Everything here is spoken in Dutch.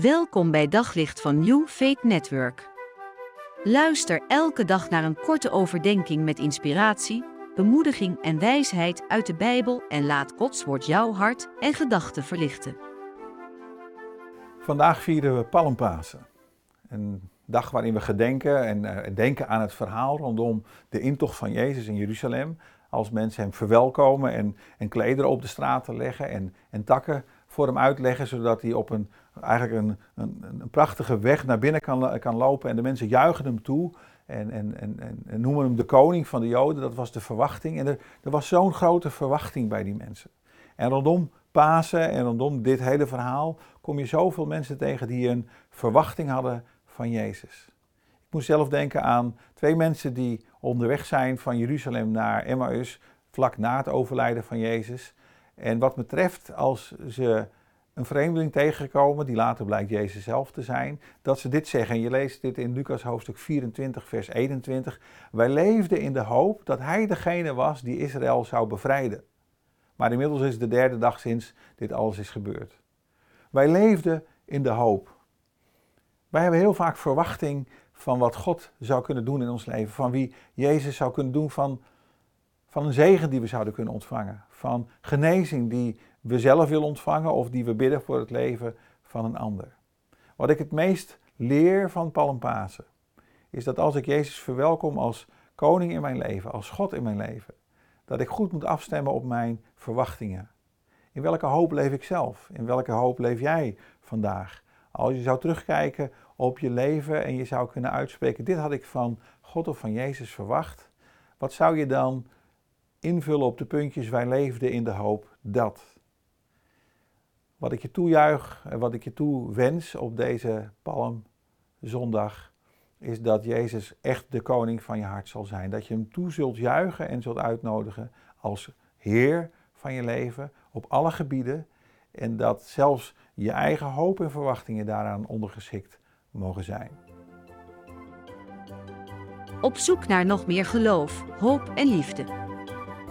Welkom bij Daglicht van New Faith Network. Luister elke dag naar een korte overdenking met inspiratie, bemoediging en wijsheid uit de Bijbel en laat Gods woord jouw hart en gedachten verlichten. Vandaag vieren we Palmpasen. Een dag waarin we gedenken en uh, denken aan het verhaal rondom de intocht van Jezus in Jeruzalem. Als mensen hem verwelkomen en, en klederen op de straten leggen en, en takken voor hem uitleggen, zodat hij op een, eigenlijk een, een, een prachtige weg naar binnen kan, kan lopen. En de mensen juichen hem toe en, en, en, en, noemen hem de koning van de Joden. Dat was de verwachting. En er, er was zo'n grote verwachting bij die mensen. En rondom Pasen en rondom dit hele verhaal kom je zoveel mensen tegen die een verwachting hadden van Jezus. Ik moest zelf denken aan twee mensen die onderweg zijn van Jeruzalem naar Emmaus, vlak na het overlijden van Jezus. En wat betreft, als ze een vreemdeling tegenkomen, die later blijkt Jezus zelf te zijn, dat ze dit zeggen. En je leest dit in Lucas hoofdstuk 24, vers 21. Wij leefden in de hoop dat hij degene was die Israël zou bevrijden. Maar inmiddels is de derde dag sinds dit alles is gebeurd. Wij leefden in de hoop. Wij hebben heel vaak verwachting van wat God zou kunnen doen in ons leven, van wie Jezus zou kunnen doen, van van een zegen die we zouden kunnen ontvangen. Van genezing die we zelf willen ontvangen of die we bidden voor het leven van een ander. Wat ik het meest leer van Palmpasen is dat als ik Jezus verwelkom als koning in mijn leven, als God in mijn leven, dat ik goed moet afstemmen op mijn verwachtingen. In welke hoop leef ik zelf? In welke hoop leef jij vandaag? Als je zou terugkijken op je leven en je zou kunnen uitspreken: Dit had ik van God of van Jezus verwacht. Wat zou je dan invullen op de puntjes, wij leefden in de hoop dat. Wat ik je toejuich en wat ik je toewens op deze palmzondag, is dat Jezus echt de koning van je hart zal zijn. Dat je hem toe zult juichen en zult uitnodigen als Heer van je leven op alle gebieden. En dat zelfs je eigen hoop en verwachtingen daaraan ondergeschikt mogen zijn. Op zoek naar nog meer geloof, hoop en liefde.